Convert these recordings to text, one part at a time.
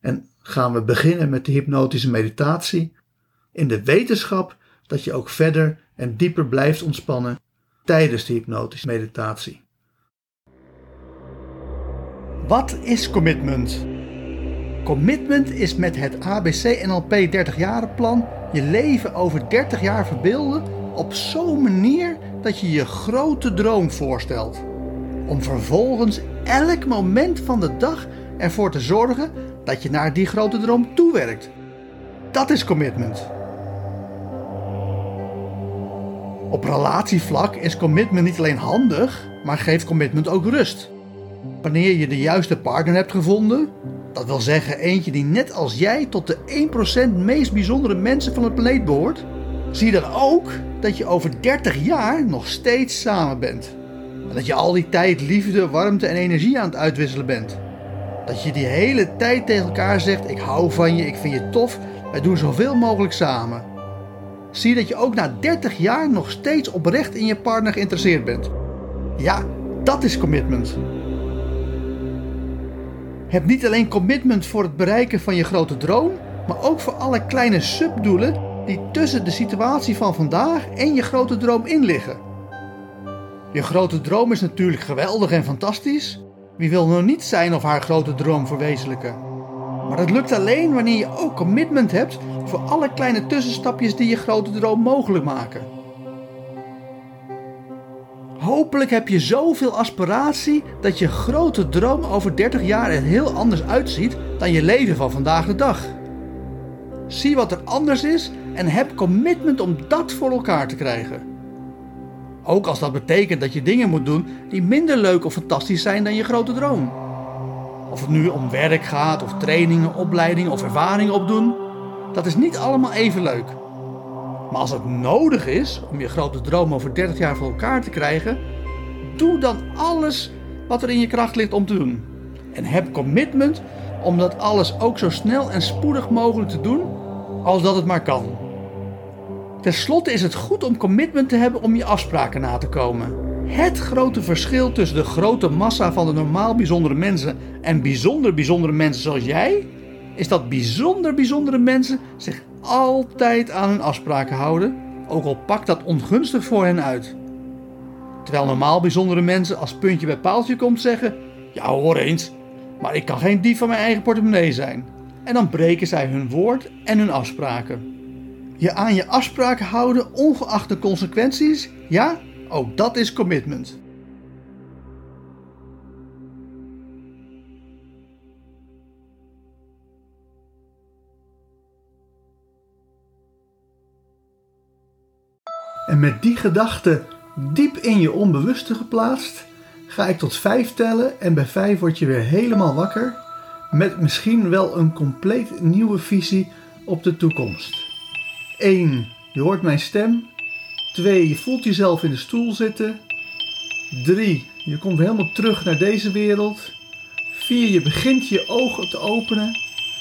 en gaan we beginnen met de hypnotische meditatie in de wetenschap dat je ook verder en dieper blijft ontspannen tijdens de hypnotische meditatie. Wat is commitment? Commitment is met het ABC NLP 30 jaren plan je leven over 30 jaar verbeelden op zo'n manier dat je je grote droom voorstelt. Om vervolgens elk moment van de dag ervoor te zorgen dat je naar die grote droom toewerkt. Dat is commitment. Op relatievlak is commitment niet alleen handig, maar geeft commitment ook rust. Wanneer je de juiste partner hebt gevonden, dat wil zeggen eentje die net als jij tot de 1% meest bijzondere mensen van de planeet behoort, zie je dan ook dat je over 30 jaar nog steeds samen bent. En dat je al die tijd liefde, warmte en energie aan het uitwisselen bent. Dat je die hele tijd tegen elkaar zegt: Ik hou van je, ik vind je tof, wij doen zoveel mogelijk samen. Zie dat je ook na 30 jaar nog steeds oprecht in je partner geïnteresseerd bent. Ja, dat is commitment. Heb niet alleen commitment voor het bereiken van je grote droom, maar ook voor alle kleine subdoelen die tussen de situatie van vandaag en je grote droom in liggen. Je grote droom is natuurlijk geweldig en fantastisch, wie wil nou niet zijn of haar grote droom verwezenlijken? Maar dat lukt alleen wanneer je ook commitment hebt voor alle kleine tussenstapjes die je grote droom mogelijk maken. Hopelijk heb je zoveel aspiratie dat je grote droom over 30 jaar er heel anders uitziet dan je leven van vandaag de dag. Zie wat er anders is en heb commitment om dat voor elkaar te krijgen. Ook als dat betekent dat je dingen moet doen die minder leuk of fantastisch zijn dan je grote droom. Of het nu om werk gaat, of trainingen, opleidingen of ervaringen opdoen, dat is niet allemaal even leuk. Maar als het nodig is om je grote droom over 30 jaar voor elkaar te krijgen, doe dan alles wat er in je kracht ligt om te doen. En heb commitment om dat alles ook zo snel en spoedig mogelijk te doen als dat het maar kan. Ten slotte is het goed om commitment te hebben om je afspraken na te komen. Het grote verschil tussen de grote massa van de normaal bijzondere mensen en bijzonder bijzondere mensen zoals jij, is dat bijzonder bijzondere mensen zich altijd aan hun afspraken houden, ook al pakt dat ongunstig voor hen uit. Terwijl normaal bijzondere mensen als puntje bij paaltje komt zeggen: Ja, hoor eens, maar ik kan geen dief van mijn eigen portemonnee zijn. En dan breken zij hun woord en hun afspraken. Je aan je afspraken houden ongeacht de consequenties, ja, ook dat is commitment. En met die gedachte diep in je onbewuste geplaatst, ga ik tot vijf tellen en bij vijf word je weer helemaal wakker met misschien wel een compleet nieuwe visie op de toekomst. 1. Je hoort mijn stem. 2. Je voelt jezelf in de stoel zitten. 3. Je komt helemaal terug naar deze wereld. 4. Je begint je ogen te openen.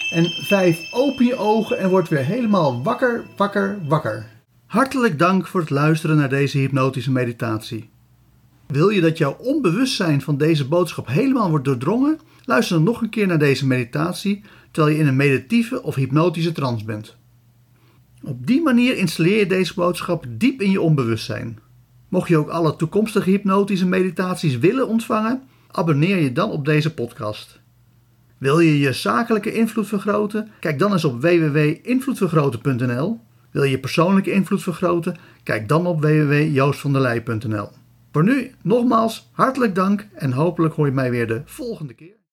En 5. Open je ogen en word weer helemaal wakker, wakker, wakker. Hartelijk dank voor het luisteren naar deze hypnotische meditatie. Wil je dat jouw onbewustzijn van deze boodschap helemaal wordt doordrongen? Luister dan nog een keer naar deze meditatie terwijl je in een meditieve of hypnotische trance bent. Op die manier installeer je deze boodschap diep in je onbewustzijn. Mocht je ook alle toekomstige hypnotische meditaties willen ontvangen, abonneer je dan op deze podcast. Wil je je zakelijke invloed vergroten? Kijk dan eens op www.invloedvergroten.nl. Wil je je persoonlijke invloed vergroten? Kijk dan op www.joostvandelij.nl. Voor nu nogmaals hartelijk dank en hopelijk hoor je mij weer de volgende keer.